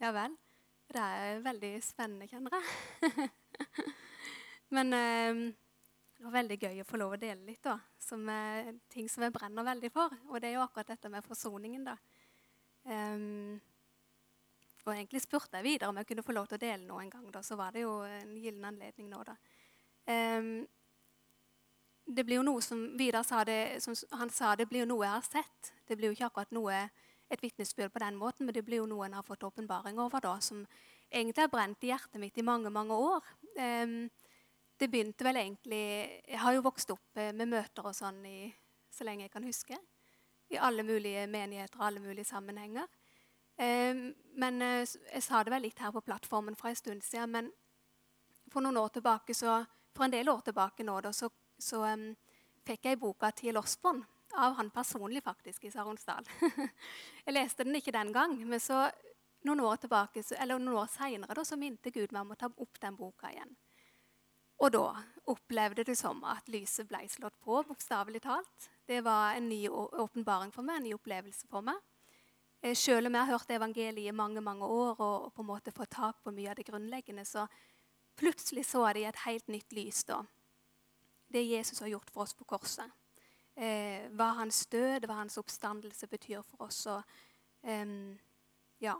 Ja vel. Det er veldig spennende, kjenner jeg. Men eh, det var veldig gøy å få lov å dele litt, da. Som er ting som jeg brenner veldig for. Og det er jo akkurat dette med forsoningen, da. Um, og egentlig spurte jeg videre om jeg kunne få lov til å dele noe en gang. Da, så var det jo en gyllen anledning nå, da. Um, det blir jo noe som Vidar sa det, som han sa, det blir jo noe jeg har sett. Det blir jo ikke akkurat noe, et vitnesbyrd på den måten, men det blir jo noe en har fått åpenbaring over, da, som egentlig har brent i hjertet mitt i mange, mange år. Um, det begynte vel egentlig Jeg har jo vokst opp eh, med møter og sånn i, så lenge jeg kan huske. I alle mulige menigheter og alle mulige sammenhenger. men eh, jeg sa det vel litt her på plattformen for en stund siden. Men for noen år tilbake, så, for en del år tilbake nå, da, så, så um, fikk jeg boka 'Til Osborn' av han personlig, faktisk, i Saronsdal. jeg leste den ikke den gang, men så noen år tilbake, eller noen år seinere så minte Gud meg om å ta opp den boka igjen. Og da opplevde det som at lyset ble slått på, bokstavelig talt. Det var en ny åpenbaring for meg, en ny opplevelse for meg. Eh, selv om jeg har hørt evangeliet i mange mange år og, på en måte fått tak på mye av det grunnleggende, så plutselig så jeg det i et helt nytt lys. da. Det Jesus har gjort for oss på korset. Eh, hva hans død, hva hans oppstandelse betyr for oss. Og, eh, ja.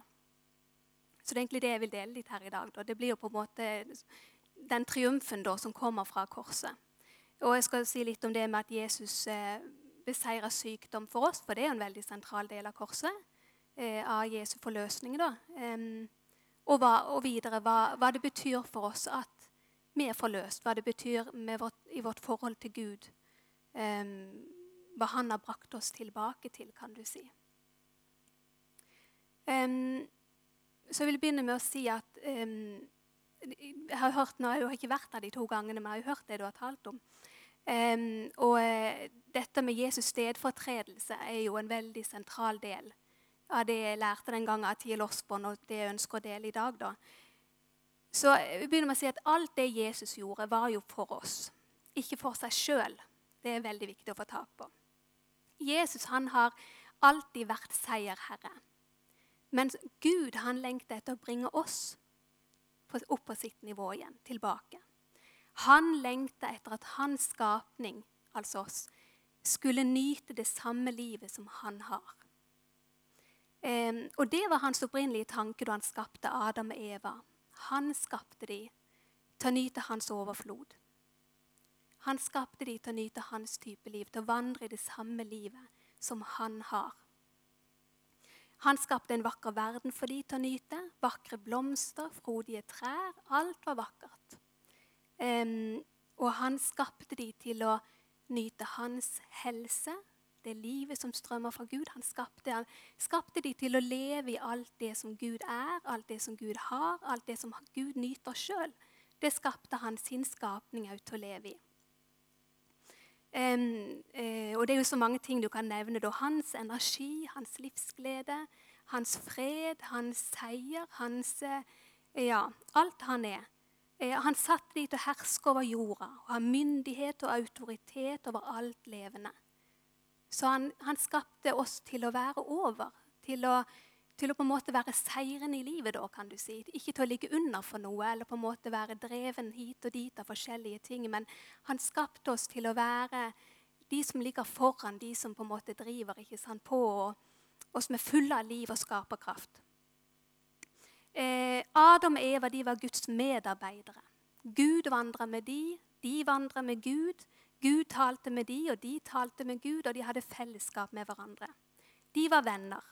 Så det er egentlig det jeg vil dele litt her i dag. Da. Det blir jo på en måte den triumfen da, som kommer fra korset. Og jeg skal si litt om det med at Jesus eh, beseirer sykdom for oss, for det er en veldig sentral del av korset. Eh, av Jesu forløsning. da. Og, hva, og, videre hva, hva, det betyr for oss at vi er forløst. Hva det betyr vårt, i vårt forhold til Gud. Hva Han har brakt oss tilbake til, kan du si. Så jeg vil begynne med å si at jeg har hørt nå, jeg har ikke vært der de to gangene, men jeg har hørt det du har talt om. Og uh, dette med Jesus stedfortredelse er jo en veldig sentral del av det jeg lærte den gangen av Tiel Osborn, og det jeg ønsker å dele i dag. da. Så jeg begynner med å si at Alt det Jesus gjorde, var jo for oss, ikke for seg sjøl. Det er veldig viktig å få tak på. Jesus han har alltid vært seierherre. Men Gud han lengter etter å bringe oss opp på sitt nivå igjen, tilbake. Han lengter etter at hans skapning, altså oss, skulle nyte det samme livet som han har. Um, og det var hans opprinnelige tanke da han skapte Adam og Eva. Han skapte de til å nyte hans overflod. Han skapte de til å nyte hans type liv, til å vandre i det samme livet som han har. Han skapte en vakker verden for de til å nyte. Vakre blomster, frodige trær. Alt var vakkert. Um, og han skapte de til å nyte hans helse, det livet som strømmer fra Gud. Han skapte, han skapte de til å leve i alt det som Gud er, alt det som Gud har, alt det som Gud nyter sjøl. Det skapte han sin skapning òg til å leve i. Uh, og det er jo så mange ting du kan nevne. Da. Hans energi, hans livsglede, hans fred, hans seier, hans uh, Ja, alt han er. Uh, han satt dit og å over jorda og har myndighet og autoritet over alt levende. Så han, han skapte oss til å være over, til å til å på en måte være seirende i livet, da, kan du si. Ikke til å ligge under for noe eller på en måte være dreven hit og dit av forskjellige ting. Men han skapte oss til å være de som ligger foran, de som på en måte driver ikke sant, på, og, og som er fulle av liv og skaperkraft. Eh, Adam og Eva de var Guds medarbeidere. Gud vandra med de, de vandra med Gud. Gud talte med de, og de talte med Gud, og de hadde fellesskap med hverandre. De var venner.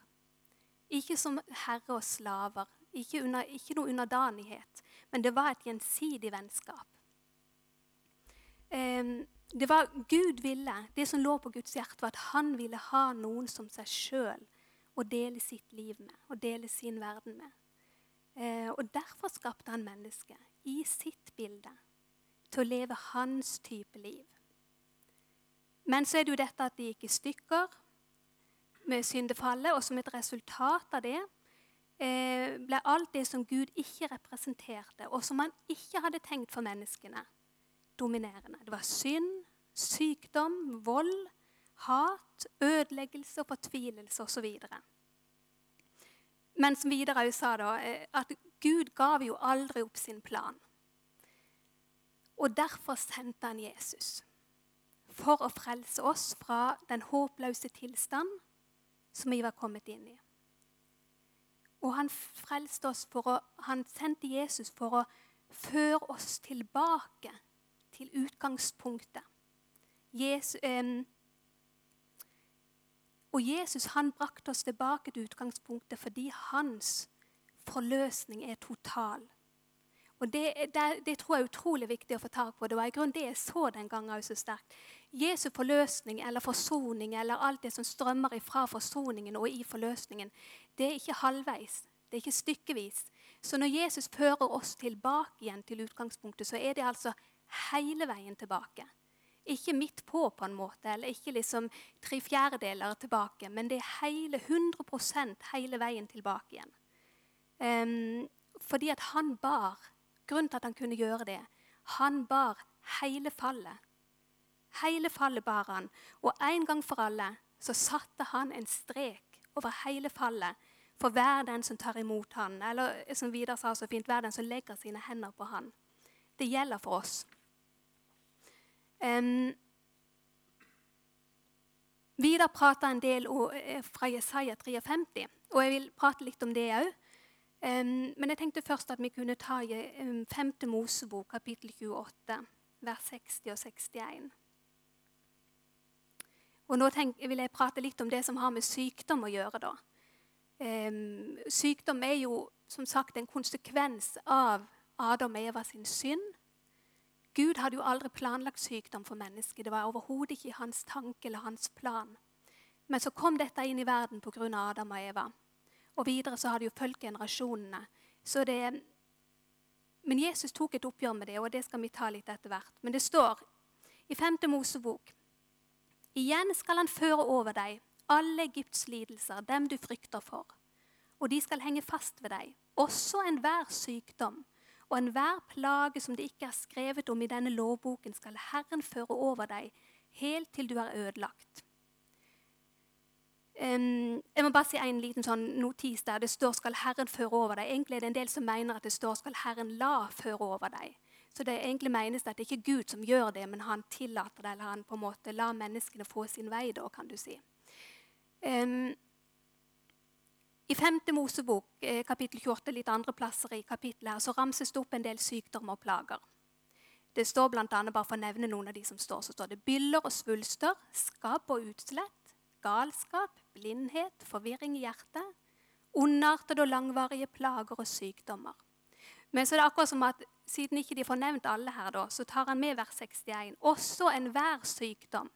Ikke som herre og slaver, ikke, under, ikke noe underdanighet, men det var et gjensidig vennskap. det var Gud ville, Det som lå på Guds hjerte, var at han ville ha noen som seg sjøl å dele sitt liv med og dele sin verden med. Eh, og Derfor skapte han mennesket i sitt bilde til å leve hans type liv. Men så er det jo dette at de gikk i stykker, med syndefallet, og som et resultat av det eh, ble alt det som Gud ikke representerte, og som han ikke hadde tenkt for menneskene, dominerende. Det var synd, sykdom, vold, hat, ødeleggelse og fortvilelse osv. men som videre sa, da, eh, at Gud gav jo aldri opp sin plan. Og derfor sendte han Jesus. For å frelse oss fra den håpløse tilstand som vi var kommet inn i. Og han frelste oss for å, han sendte Jesus for å føre oss tilbake til utgangspunktet. Jesus, eh, og Jesus han brakte oss tilbake til utgangspunktet fordi hans forløsning er total. Og det, det, det, tror jeg er utrolig viktig å få tak på. Det var i grunnen det jeg så den gangen så sterkt. Jesu forløsning eller forsoning eller alt det som strømmer ifra forsoningen og i forløsningen, det er ikke halvveis. Det er ikke stykkevis. Så når Jesus fører oss tilbake igjen til utgangspunktet, så er det altså hele veien tilbake. Ikke midt på, på en måte, eller ikke liksom tre fjerdedeler tilbake, men det er hele 100 hele veien tilbake igjen. Um, fordi at han bar Grunnen til at han kunne gjøre det, han bar hele fallet. Hele fallet bar han. Og en gang for alle så satte han en strek over hele fallet for hver den som tar imot han, eller som Vidar sa så fint, hver den som legger sine hender på han. Det gjelder for oss. Um, Vidar prater en del eh, fra Jesaja 53, og jeg vil prate litt om det òg. Men jeg tenkte først at vi kunne ta i 5. Mosebok, kapittel 28, vers 60 og 61. Og nå tenk, vil jeg prate litt om det som har med sykdom å gjøre. da. Um, sykdom er jo som sagt en konsekvens av Adam og Eva sin synd. Gud hadde jo aldri planlagt sykdom for mennesket. Det var overhodet ikke hans tanke eller hans plan. Men så kom dette inn i verden pga. Adam og Eva. Og videre så har det jo fulgt generasjonene. Så det, men Jesus tok et oppgjør med det, og det skal vi ta litt etter hvert. Men det står i 5. Mosebok Igjen skal han føre over deg alle Egypts lidelser, dem du frykter for. Og de skal henge fast ved deg, også enhver sykdom og enhver plage som det ikke er skrevet om i denne lovboken, skal Herren føre over deg helt til du er ødelagt. Um, jeg må bare si en liten sånn notis der. Det står 'skal Herren føre over deg'. Egentlig er det en del som mener at det står 'skal Herren la føre over deg'. Så det egentlig menes at det ikke er Gud som gjør det, men han tillater det, eller han på en måte lar menneskene få sin vei. da, kan du si. Um, i 5. Mosebok, eh, kapittel 28, litt andre plasser i kapittelet, her, så ramses det opp en del sykdommer og plager. Det står blant annet, bare for å nevne noen av de som står, så står det byller og svulster, skabb og utslett, galskap, blindhet, forvirring i hjertet, ondartede og langvarige plager og sykdommer. Men så er det akkurat som at siden ikke de får nevnt alle her, da, så tar han med vers 61. Også enhver sykdom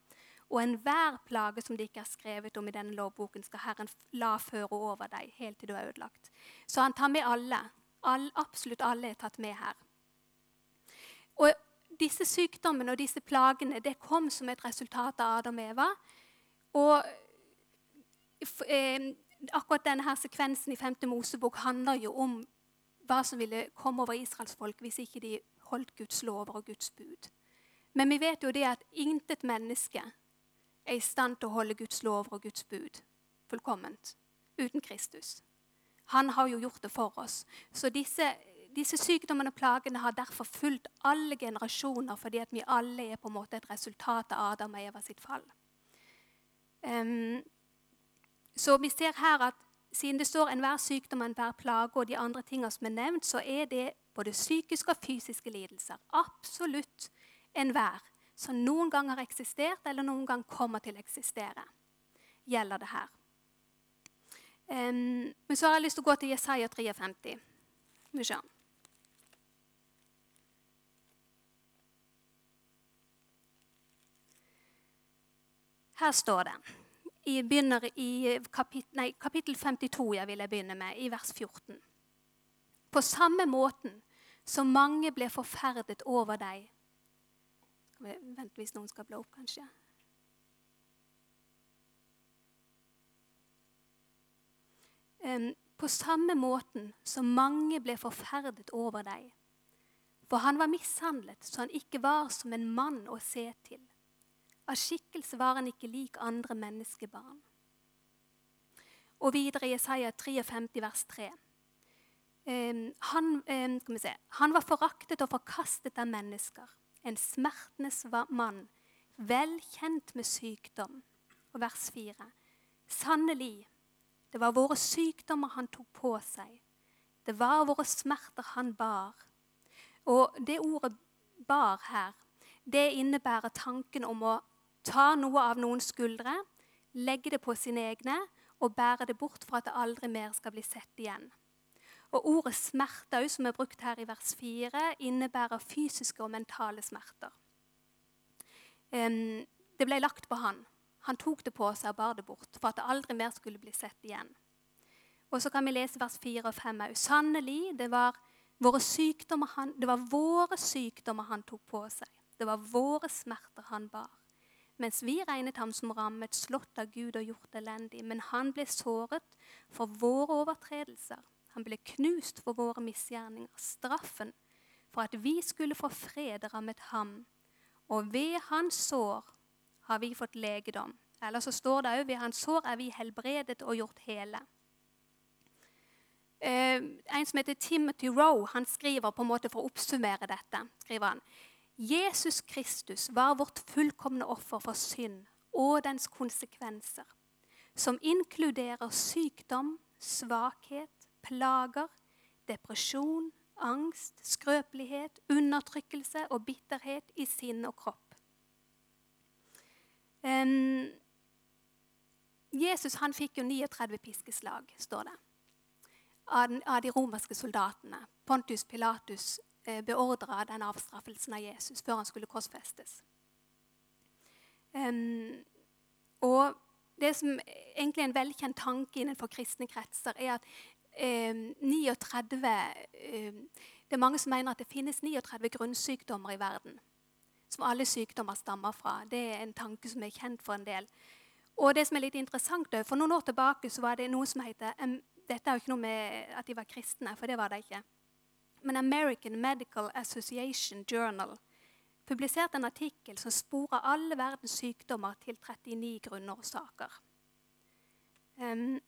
og enhver plage som det ikke er skrevet om i denne lovboken, skal Herren la føre over deg helt til du er ødelagt. Så han tar med alle. All, absolutt alle er tatt med her. Og disse sykdommene og disse plagene det kom som et resultat av Adam og Eva. Og akkurat denne her sekvensen i 5. Mosebok handler jo om hva som ville komme over Israels folk hvis ikke de holdt Guds lover og Guds bud. Men vi vet jo det at intet menneske er i stand til å holde Guds lover og Guds bud fullkomment uten Kristus. Han har jo gjort det for oss. Så disse, disse sykdommene og plagene har derfor fulgt alle generasjoner fordi at vi alle er på en måte et resultat av Adam og Eva sitt fall. Um, så vi ser her at siden det står enhver sykdom, enhver plage og de andre tingene som er nevnt, så er det både psykiske og fysiske lidelser. Absolutt enhver som noen gang har eksistert, eller noen gang kommer til å eksistere, gjelder det her. Um, men så har jeg lyst til å gå til Jesaja 53. Vi ser. Her står det Jeg begynner i kapittel, nei, kapittel 52, jeg vil jeg begynne med, i vers 14. På samme måten som mange ble forferdet over deg Vent hvis noen skal blå opp, kanskje. På samme måten som mange ble forferdet over deg. For han var mishandlet så han ikke var som en mann å se til. Av skikkelse var han ikke lik andre menneskebarn. Og videre i Jesaja 53, vers 3. Han, han, var foraktet og forkastet av mennesker, en smertenes mann, vel kjent med sykdom. Og vers 4. Sannelig, det var våre sykdommer han tok på seg. Det var våre smerter han bar. Og det ordet 'bar' her, det innebærer tanken om å ta noe av noens skuldre, legge det på sine egne og bære det bort for at det aldri mer skal bli sett igjen. Og Ordet smerte, som er brukt her i vers 4, innebærer fysiske og mentale smerter. Det ble lagt på han. Han tok det på seg og bar det bort for at det aldri mer skulle bli sett igjen. Og så kan vi lese vers 4 og 5 òg. Sannelig, det var, han, det var våre sykdommer han tok på seg. Det var våre smerter han bar. Mens vi regnet ham som rammet, slått av Gud og gjort elendig. Men han ble såret for våre overtredelser. Han ble knust for våre misgjerninger. Straffen for at vi skulle få fred, rammet ham. Og ved hans sår har vi fått legedom. Eller så står det òg ved hans sår er vi helbredet og gjort hele. Eh, en som heter Timothy Roe, han skriver på en måte for å oppsummere dette. skriver han, Jesus Kristus var vårt fullkomne offer for synd og dens konsekvenser, som inkluderer sykdom, svakhet, plager, depresjon, angst, skrøpelighet, undertrykkelse og bitterhet i sinn og kropp. Um, Jesus han fikk jo 39 piskeslag, står det, av, de romerske soldatene. Pontius Pilatus beordra den avstraffelsen av Jesus før han skulle korsfestes. Um, og det som egentlig er en velkjent tanke innenfor kristne kretser, er at um, 39 um, Det er mange som mener at det finnes 39 grunnsykdommer i verden. Som alle sykdommer stammer fra. Det er en tanke som er kjent for en del. Og det som er litt interessant, For noen år tilbake så var det noe som heter Dette er jo ikke noe med at de var kristne, for det var det ikke. Men American Medical Association Journal publiserte en artikkel som sporer alle verdens sykdommer til 39 grunnårsaker. Um,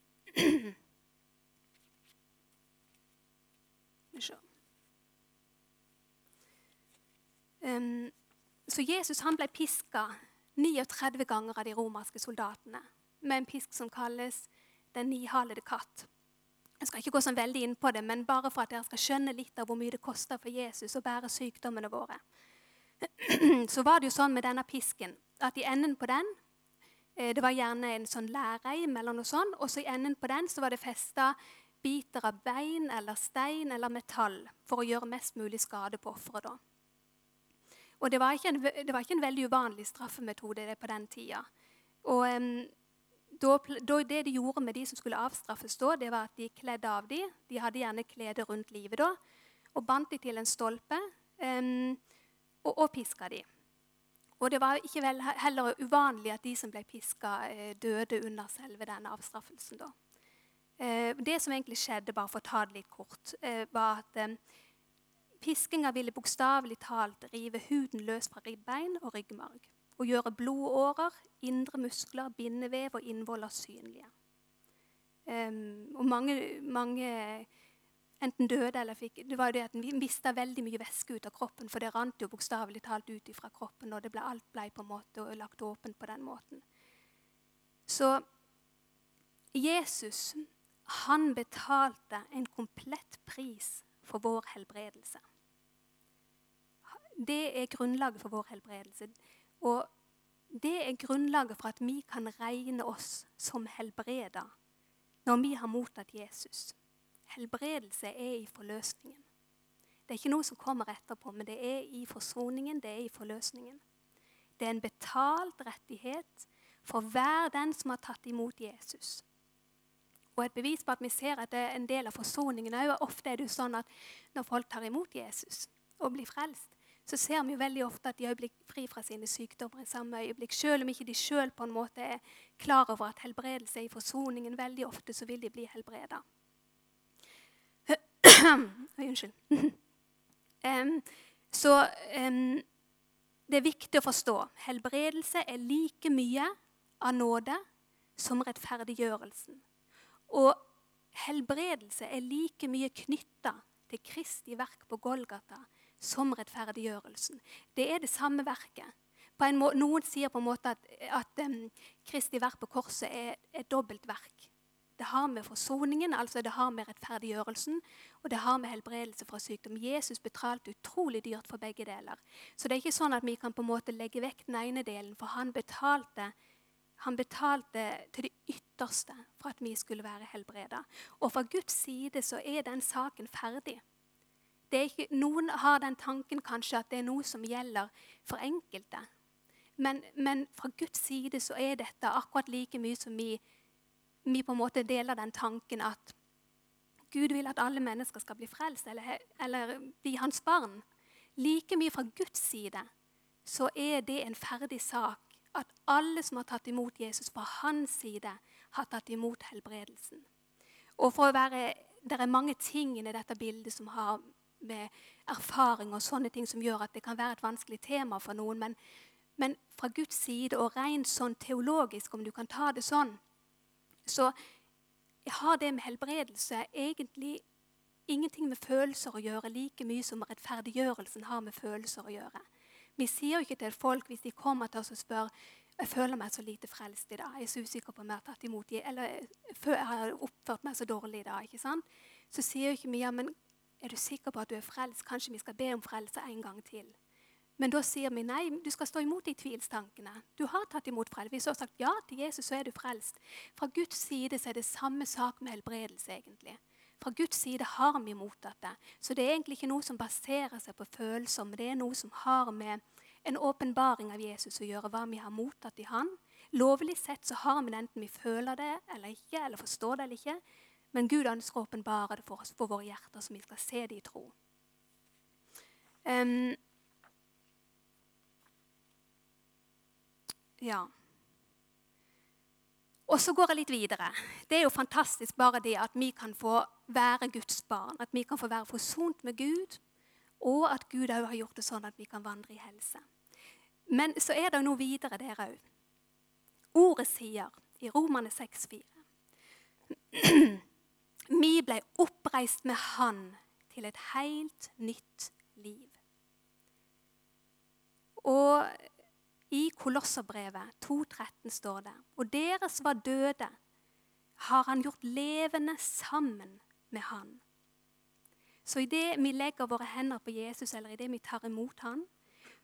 Um, så Jesus han ble piska 39 ganger av de romerske soldatene med en pisk som kalles den nihalede katt. Jeg skal ikke gå sånn veldig inn på det, men bare for at dere skal skjønne litt av hvor mye det koster for Jesus å bære sykdommene våre. Så var det jo sånn med denne pisken at i enden på den eh, Det var gjerne en sånn læreim eller noe sånt, og så i enden på den så var det festa biter av bein eller stein eller metall for å gjøre mest mulig skade på offeret. Og det var, en, det var, ikke en, veldig uvanlig straffemetode på den tida. Og Det de gjorde med de som skulle avstraffes, da, det var at de kledde av dem. De hadde gjerne klede rundt livet da, og bandt dem til en stolpe um, og, og piska dem. Og det var ikke vel, heller uvanlig at de som ble piska, eh, døde under selve den avstraffelsen. da. Eh, det som egentlig skjedde, bare for å ta det litt kort, eh, var at piskinga ville bokstavelig talt rive huden løs fra ribbein og ryggmarg og gjøre blodårer, indre muskler, bindevev og innvoller synlige. Um, og mange, mange, enten døde eller fikk Det var jo det at en mista veldig mye væske ut av kroppen, for det rant jo bokstavelig talt ut fra kroppen, og ble, alt ble på en måte lagt åpent på den måten. Så Jesus han betalte en komplett pris for vår helbredelse. Det er grunnlaget for vår helbredelse. Og det er grunnlaget for at vi kan regne oss som helbreda når vi har mottatt Jesus. Helbredelse er i forløsningen. Det er ikke noe som kommer etterpå, men det er i forsoningen, det er i forløsningen. Det er en betalt rettighet for hver den som har tatt imot Jesus. Og et bevis på at vi ser at det er en del av forsoningen òg. Ofte er det sånn at når folk tar imot Jesus og blir frelst, så ser vi jo veldig ofte at de har blir fri fra sine sykdommer i samme øyeblikk. Selv om ikke de sjøl er klar over at helbredelse er i forsoningen, veldig ofte så vil de bli helbreda. Unnskyld. um, så um, det er viktig å forstå. Helbredelse er like mye av nåde som rettferdiggjørelsen. Og helbredelse er like mye knytta til Kristi verk på Golgata som rettferdiggjørelsen. Det er det samme verket. Må, noen sier på en måte at, at um, Kristi verk på korset er et dobbelt verk. Det har med forsoningen, altså det har med rettferdiggjørelsen, og det har med helbredelse fra sykdom. Jesus betalte utrolig dyrt for begge deler. Så det er ikke sånn at vi kan på en måte legge vekk den ene delen, for han betalte, han betalte til det ytterste for at vi skulle være helbreda. Og fra Guds side så er den saken ferdig. Ikke, noen har den tanken kanskje at det er noe som gjelder for enkelte. Men, men fra Guds side så er dette akkurat like mye som vi vi på en måte deler den tanken at Gud vil at alle mennesker skal bli frelst eller, eller bli hans barn. Like mye fra Guds side så er det en ferdig sak at alle som har tatt imot Jesus fra hans side, har tatt imot helbredelsen. Og for å være, Det er mange ting i dette bildet som har med erfaring og sånne ting som gjør at det kan være et vanskelig tema for noen. Men, men fra Guds side og rent sånn teologisk, om du kan ta det sånn, så har det med helbredelse egentlig ingenting med følelser å gjøre, like mye som rettferdiggjørelsen har med følelser å gjøre. Vi sier jo ikke til folk hvis de kommer til oss og spør jeg føler meg så lite frelst i dag. Jeg er så usikker på om jeg har tatt imot eller jeg har oppført meg så dårlig i dag. ikke sant? Så sier jo ikke vi ja, men er du sikker på at du er frelst? Kanskje vi skal be om frelse en gang til? Men da sier vi nei, du skal stå imot de tvilstankene. Du har tatt imot frelse. Hvis du har sagt ja til Jesus, så er du frelst. Fra Guds side er det samme sak med helbredelse. egentlig. Fra Guds side har vi mottatt det. Så det er egentlig ikke noe som baserer seg på følelser, men det er noe som har med en åpenbaring av Jesus å gjøre, hva vi har mottatt i Han. Lovlig sett så har vi det enten vi føler det eller ikke, eller forstår det eller ikke. Men Gud ønsker å åpenbare det for oss, for våre hjerter, så vi skal se det i tro. Um, Ja. Og så går jeg litt videre. Det er jo fantastisk bare det at vi kan få være Guds barn. At vi kan få være forsont med Gud, og at Gud òg har gjort det sånn at vi kan vandre i helse. Men så er det noe videre der òg. Ordet sier i Romane 6,4 Vi ble oppreist med Han til et helt nytt liv. Og i Kolosserbrevet 2,13 står det Og deres var døde, har han gjort levende sammen med han. Så idet vi legger våre hender på Jesus, eller idet vi tar imot han,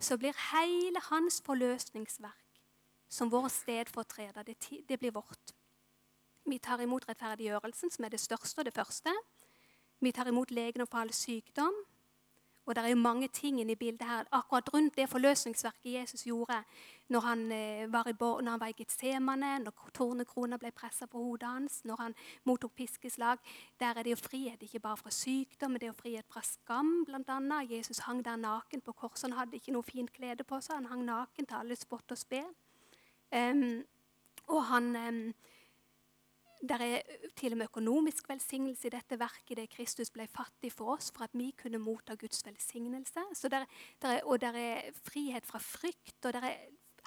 så blir hele hans forløsningsverk som vår stedfortreder, det, det blir vårt. Vi tar imot rettferdiggjørelsen, som er det største og det første. Vi tar imot legen for all sykdom. Og det er jo mange ting i bildet her. Akkurat rundt det forløsningsverket Jesus gjorde når han eh, var i, når han var i Getsemane, når tornekrona ble pressa på hodet hans, når han mottok piskeslag. Der er det jo frihet ikke bare fra sykdom, men det er jo frihet fra skam, bl.a. Jesus hang der naken på korset. Han hadde ikke noe fint klede på seg. Han hang naken til alle spott og spe. Um, og han... Um, det er til og med økonomisk velsignelse i dette verket det Kristus ble fattig for oss, for at vi kunne motta Guds velsignelse. Der, der er, og det er frihet fra frykt. og er,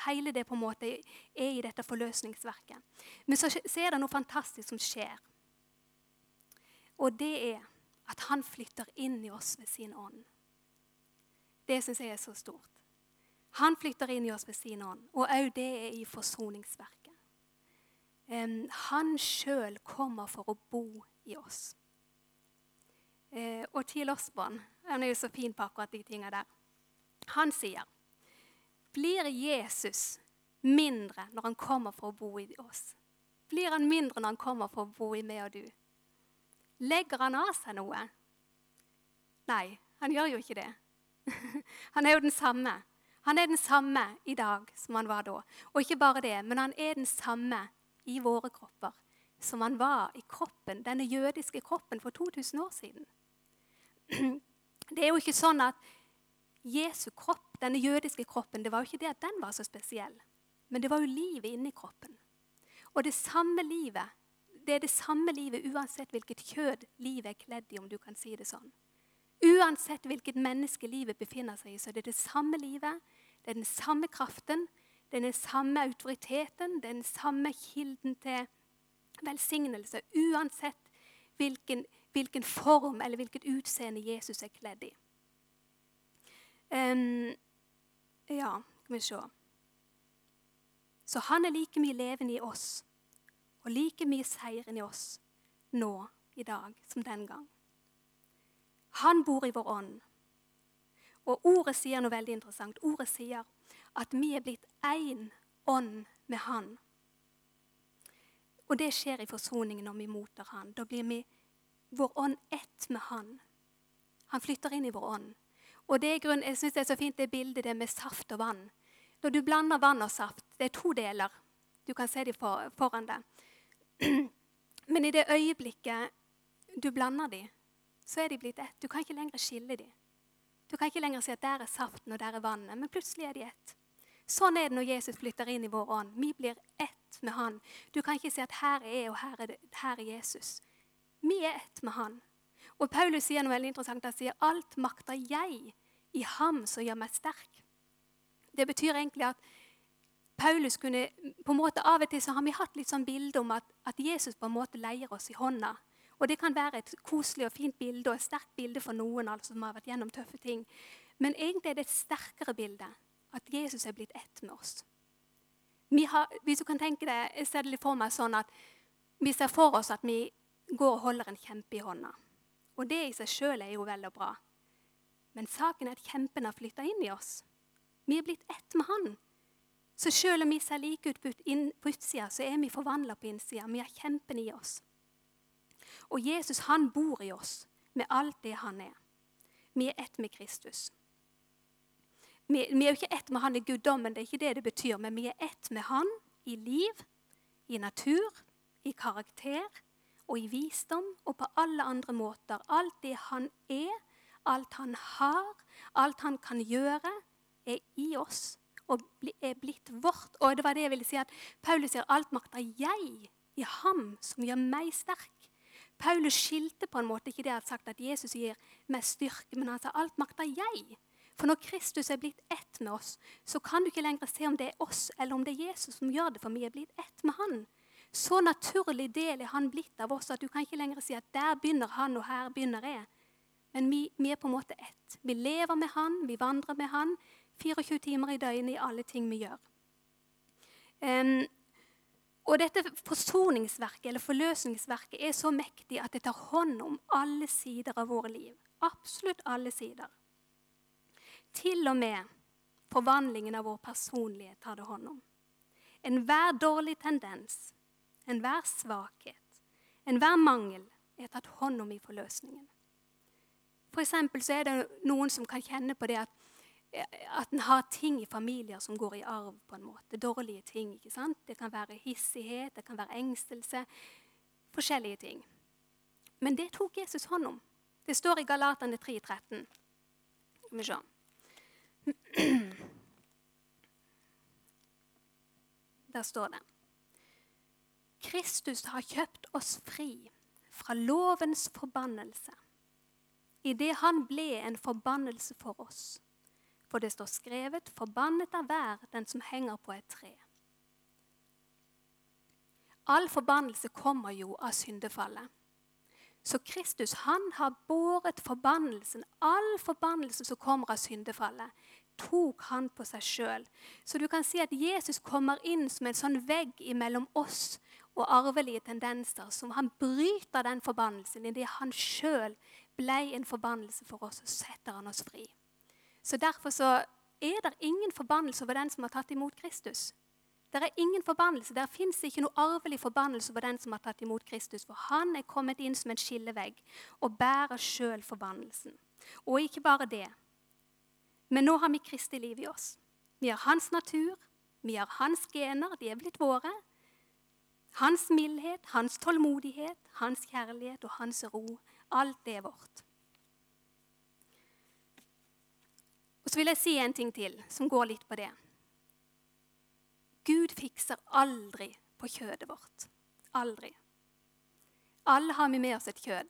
Hele det på en måte er i dette forløsningsverket. Men så, så er det noe fantastisk som skjer. Og det er at han flytter inn i oss ved sin ånd. Det syns jeg er så stort. Han flytter inn i oss ved sin ånd, og òg det er i forsoningsverket han sjøl kommer for å bo i oss. Eh, og T. barn, han er jo så fin på akkurat de tinga der. Han sier Blir Jesus mindre når han kommer for å bo i oss? Blir han mindre når han kommer for å bo i meg og du? Legger han av seg noe? Nei, han gjør jo ikke det. Han er jo den samme. Han er den samme i dag som han var da. Og ikke bare det, men han er den samme i våre kropper som han var i kroppen, denne jødiske kroppen for 2000 år siden. Det er jo ikke sånn at Jesu kropp, denne jødiske kroppen, det var jo ikke det at den var så spesiell. Men det var jo livet inni kroppen. Og det samme livet, det er det samme livet uansett hvilket kjød livet er kledd i, om du kan si det sånn. Uansett hvilket menneske livet befinner seg i, så det er det samme livet, det er den samme kraften, den samme autoriteten, den samme kilden til velsignelse uansett hvilken, hvilken form eller hvilket utseende Jesus er kledd i. Um, ja, skal vi se. Så han er like mye levende i oss og like mye seieren i oss nå i dag som den gang. Han bor i vår ånd. Og ordet sier noe veldig interessant. Ordet sier at vi er blitt én ånd med Han. Og det skjer i forsoningen når vi mottar Han. Da blir vi vår ånd ett med Han. Han flytter inn i vår ånd. Og det er grunn, Jeg syns det er så fint det bildet det med saft og vann. Når du blander vann og saft, det er to deler. Du kan se dem for, foran deg. Men i det øyeblikket du blander dem, så er de blitt ett. Du kan ikke lenger skille dem. Du kan ikke lenger si at der er saften og der er vannet, men plutselig er de ett. Sånn er det når Jesus flytter inn i vår ånd. Vi blir ett med Han. Du kan ikke si at her er jeg, og her er, det, her er Jesus. Vi er ett med Han. Og Paulus sier noe veldig interessant. Han sier alt makter jeg i ham som gjør meg sterk. Det betyr egentlig at Paulus kunne på en måte Av og til så har vi hatt litt sånn bilde om at, at Jesus på en måte leier oss i hånda. Og Det kan være et koselig og fint bilde og et sterkt bilde for noen altså, som har vært gjennom tøffe ting. Men egentlig er det et sterkere bilde at Jesus er blitt ett med oss. Har, hvis du kan tenke deg, Jeg ser det litt for meg sånn at vi ser for oss at vi går og holder en kjempe i hånda. Og det i seg sjøl er jo vel og bra. Men saken er at kjempen har flytta inn i oss. Vi er blitt ett med Han. Så selv om vi ser like ut på utsida, så er vi forvandla på innsida. Vi har kjempen i oss. Og Jesus han bor i oss med alt det han er. Vi er ett med Kristus. Vi, vi er jo ikke ett med han i guddommen, det er ikke det det betyr, men vi er ett med han i liv, i natur, i karakter og i visdom og på alle andre måter. Alt det han er, alt han har, alt han kan gjøre, er i oss og er blitt vårt. Og det var det jeg ville si at Paulus sier alt makter jeg i ham som gjør meg sterk. Paulus skilte på en måte ikke det at sagt at Jesus gir meg styrke, men han sa alt makter jeg. For når Kristus er blitt ett med oss, så kan du ikke lenger se om det er oss eller om det er Jesus som gjør det, for vi er blitt ett med han. Så naturlig del er han blitt av oss at du kan ikke lenger si at der begynner han, og her begynner jeg. Men vi, vi er på en måte ett. Vi lever med han, vi vandrer med han. 24 timer i døgnet i alle ting vi gjør. Um, og dette forsoningsverket eller forløsningsverket er så mektig at det tar hånd om alle sider av våre liv. Absolutt alle sider. Til og med forvandlingen av vår personlighet tar det hånd om. Enhver dårlig tendens, enhver svakhet, enhver mangel er tatt hånd om i forløsningen. For så er det noen som kan kjenne på det at at en har ting i familier som går i arv. på en måte, Dårlige ting. ikke sant? Det kan være hissighet, det kan være engstelse. Forskjellige ting. Men det tok Jesus hånd om. Det står i Galatane 3,13. Skal vi se. Der står det Kristus har kjøpt oss fri fra lovens forbannelse idet han ble en forbannelse for oss. For det står skrevet:" Forbannet er hver den som henger på et tre. All forbannelse kommer jo av syndefallet. Så Kristus han har båret forbannelsen, all forbannelse som kommer av syndefallet, tok han på seg sjøl. Så du kan si at Jesus kommer inn som en sånn vegg mellom oss og arvelige tendenser. som Han bryter den forbannelsen idet han sjøl ble en forbannelse for oss, og setter han oss fri. Så Derfor så er det ingen forbannelse over den som har tatt imot Kristus. Det er ingen forbannelse. Der fins ikke noe arvelig forbannelse over den som har tatt imot Kristus. For han er kommet inn som en skillevegg og bærer sjøl forbannelsen. Og ikke bare det. Men nå har vi Kristi liv i oss. Vi har hans natur, vi har hans gener, de er blitt våre. Hans mildhet, hans tålmodighet, hans kjærlighet og hans ro. Alt det er vårt. Og så vil jeg si en ting til som går litt på det. Gud fikser aldri på kjødet vårt. Aldri. Alle har vi med oss et kjød.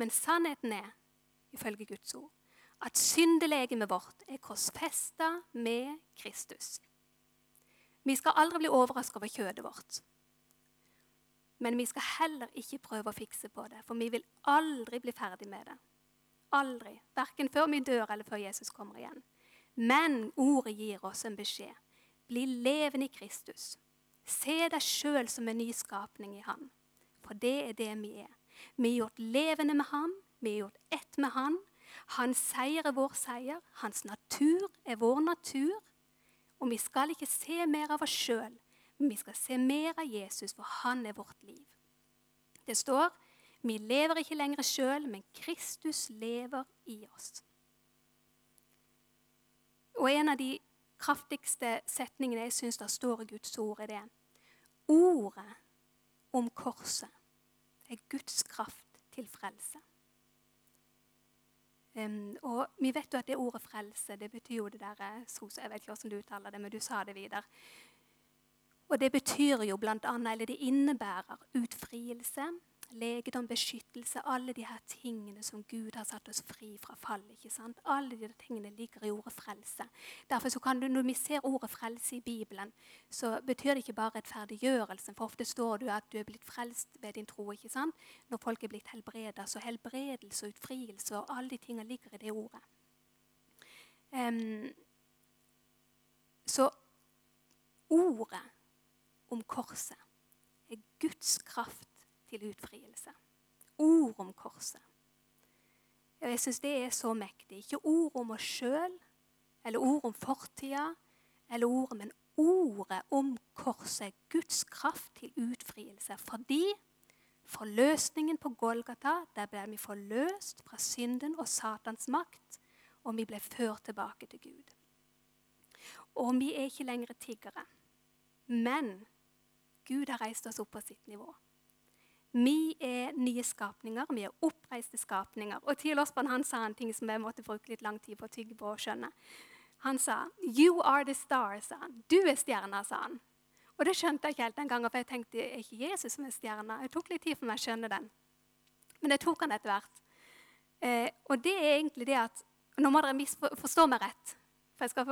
Men sannheten er, ifølge Guds ord, at syndelegemet vårt er korsfesta med Kristus. Vi skal aldri bli overraska over kjødet vårt. Men vi skal heller ikke prøve å fikse på det, for vi vil aldri bli ferdig med det. Aldri. Verken før vi dør eller før Jesus kommer igjen. Men ordet gir oss en beskjed. Bli levende i Kristus. Se deg sjøl som en ny skapning i Han. For det er det vi er. Vi er gjort levende med Han. Vi er gjort ett med Han. Hans seier er vår seier. Hans natur er vår natur. Og vi skal ikke se mer av oss sjøl, men vi skal se mer av Jesus, for han er vårt liv. Det står vi lever ikke lenger sjøl, men Kristus lever i oss. Og en av de kraftigste setningene jeg syns det står i Guds ord, er det. Ordet om korset er Guds kraft til frelse. Um, og vi vet jo at det ordet 'frelse' det betyr jo det der eh, Jeg vet ikke hvordan du uttaler det, men du sa det videre. Og det betyr jo bl.a. eller det innebærer utfrielse, legedom, beskyttelse, alle de her tingene som Gud har satt oss fri fra fall. ikke sant? Alle de tingene ligger i ordet frelse. Derfor så kan du, Når vi ser ordet frelse i Bibelen, så betyr det ikke bare rettferdiggjørelsen. For ofte står det at du er blitt frelst ved din tro. ikke sant? Når folk er blitt helbreda. Så helbredelse og utfrielse og alle de tingene ligger i det ordet. Um, så ordet om korset er Guds kraft til utfrielse. Ord om korset. Og Jeg syns det er så mektig. Ikke ord om oss sjøl eller ord om fortida, eller ord, men ordet om korset. Guds kraft til utfrielse. Fordi forløsningen på Golgata, der ble vi forløst fra synden og Satans makt, og vi ble ført tilbake til Gud. Og vi er ikke lenger tiggere. Men Gud har reist oss opp på sitt nivå. Vi er nye skapninger, vi er oppreiste skapninger. Og T.L. Osborn han sa en ting som jeg måtte bruke litt lang tid på å tygge på og skjønne. Han sa 'You are the star', sa han. Du er stjerna, sa han. Og det skjønte jeg ikke helt den gangen, for jeg tenkte er ikke Jesus som er stjerna. Jeg tok litt tid for meg å skjønne den. Men det tok han etter hvert. Eh, og det er egentlig det at Nå må dere forstå meg rett, for jeg skal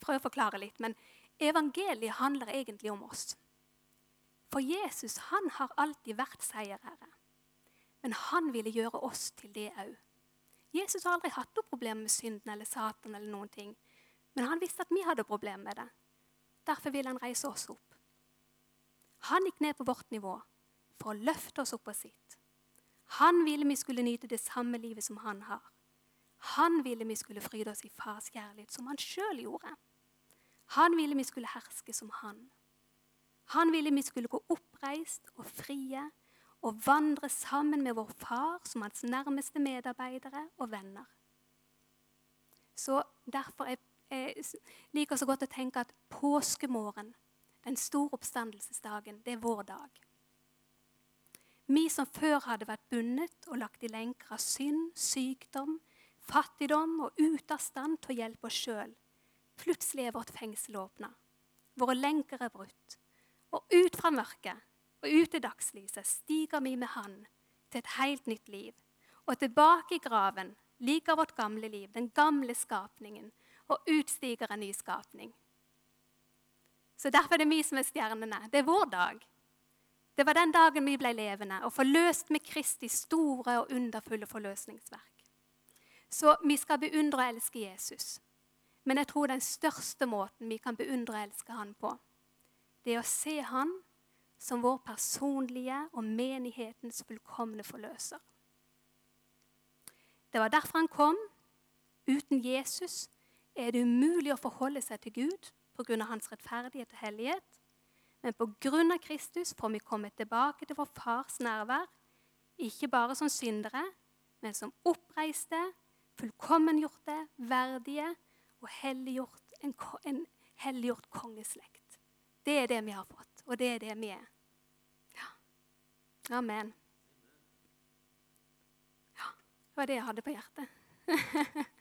prøve å forklare litt. Men evangeliet handler egentlig om oss. For Jesus han har alltid vært seierherre. Men han ville gjøre oss til det òg. Jesus har aldri hatt noe problem med synden eller Satan. eller noen ting. Men han visste at vi hadde problemer med det. Derfor ville han reise oss opp. Han gikk ned på vårt nivå for å løfte oss opp på sitt. Han ville vi skulle nyte det samme livet som han har. Han ville vi skulle fryde oss i fars kjærlighet, som han sjøl gjorde. Han ville vi skulle herske som han. Han ville vi skulle gå oppreist og frie og vandre sammen med vår far som hans nærmeste medarbeidere og venner. Så Derfor jeg, jeg liker så godt å tenke at påskemorgen, den store oppstandelsesdagen, det er vår dag. Vi som før hadde vært bundet og lagt i lenker av synd, sykdom, fattigdom og ute av stand til å hjelpe oss sjøl. Plutselig er vårt fengsel åpna. Våre lenker er brutt. Og ut fra mørket og ut til dagslyset stiger vi med Han til et helt nytt liv. Og tilbake i graven liker vårt gamle liv, den gamle skapningen, og utstiger en ny skapning. Så Derfor er det vi som er stjernene. Det er vår dag. Det var den dagen vi ble levende og forløst med Kristi store og underfulle forløsningsverk. Så vi skal beundre og elske Jesus. Men jeg tror den største måten vi kan beundre og elske Han på, det er å se Han som vår personlige og menighetens fullkomne forløser. Det var derfor han kom. Uten Jesus er det umulig å forholde seg til Gud pga. hans rettferdighet og hellighet. Men pga. Kristus får vi komme tilbake til vår fars nærvær, ikke bare som syndere, men som oppreiste, fullkommengjorte, verdige og helliggjort, en, en helliggjort kongeslekt. Det er det vi har fått, og det er det vi er. Ja. Amen. Ja, det var det jeg hadde på hjertet.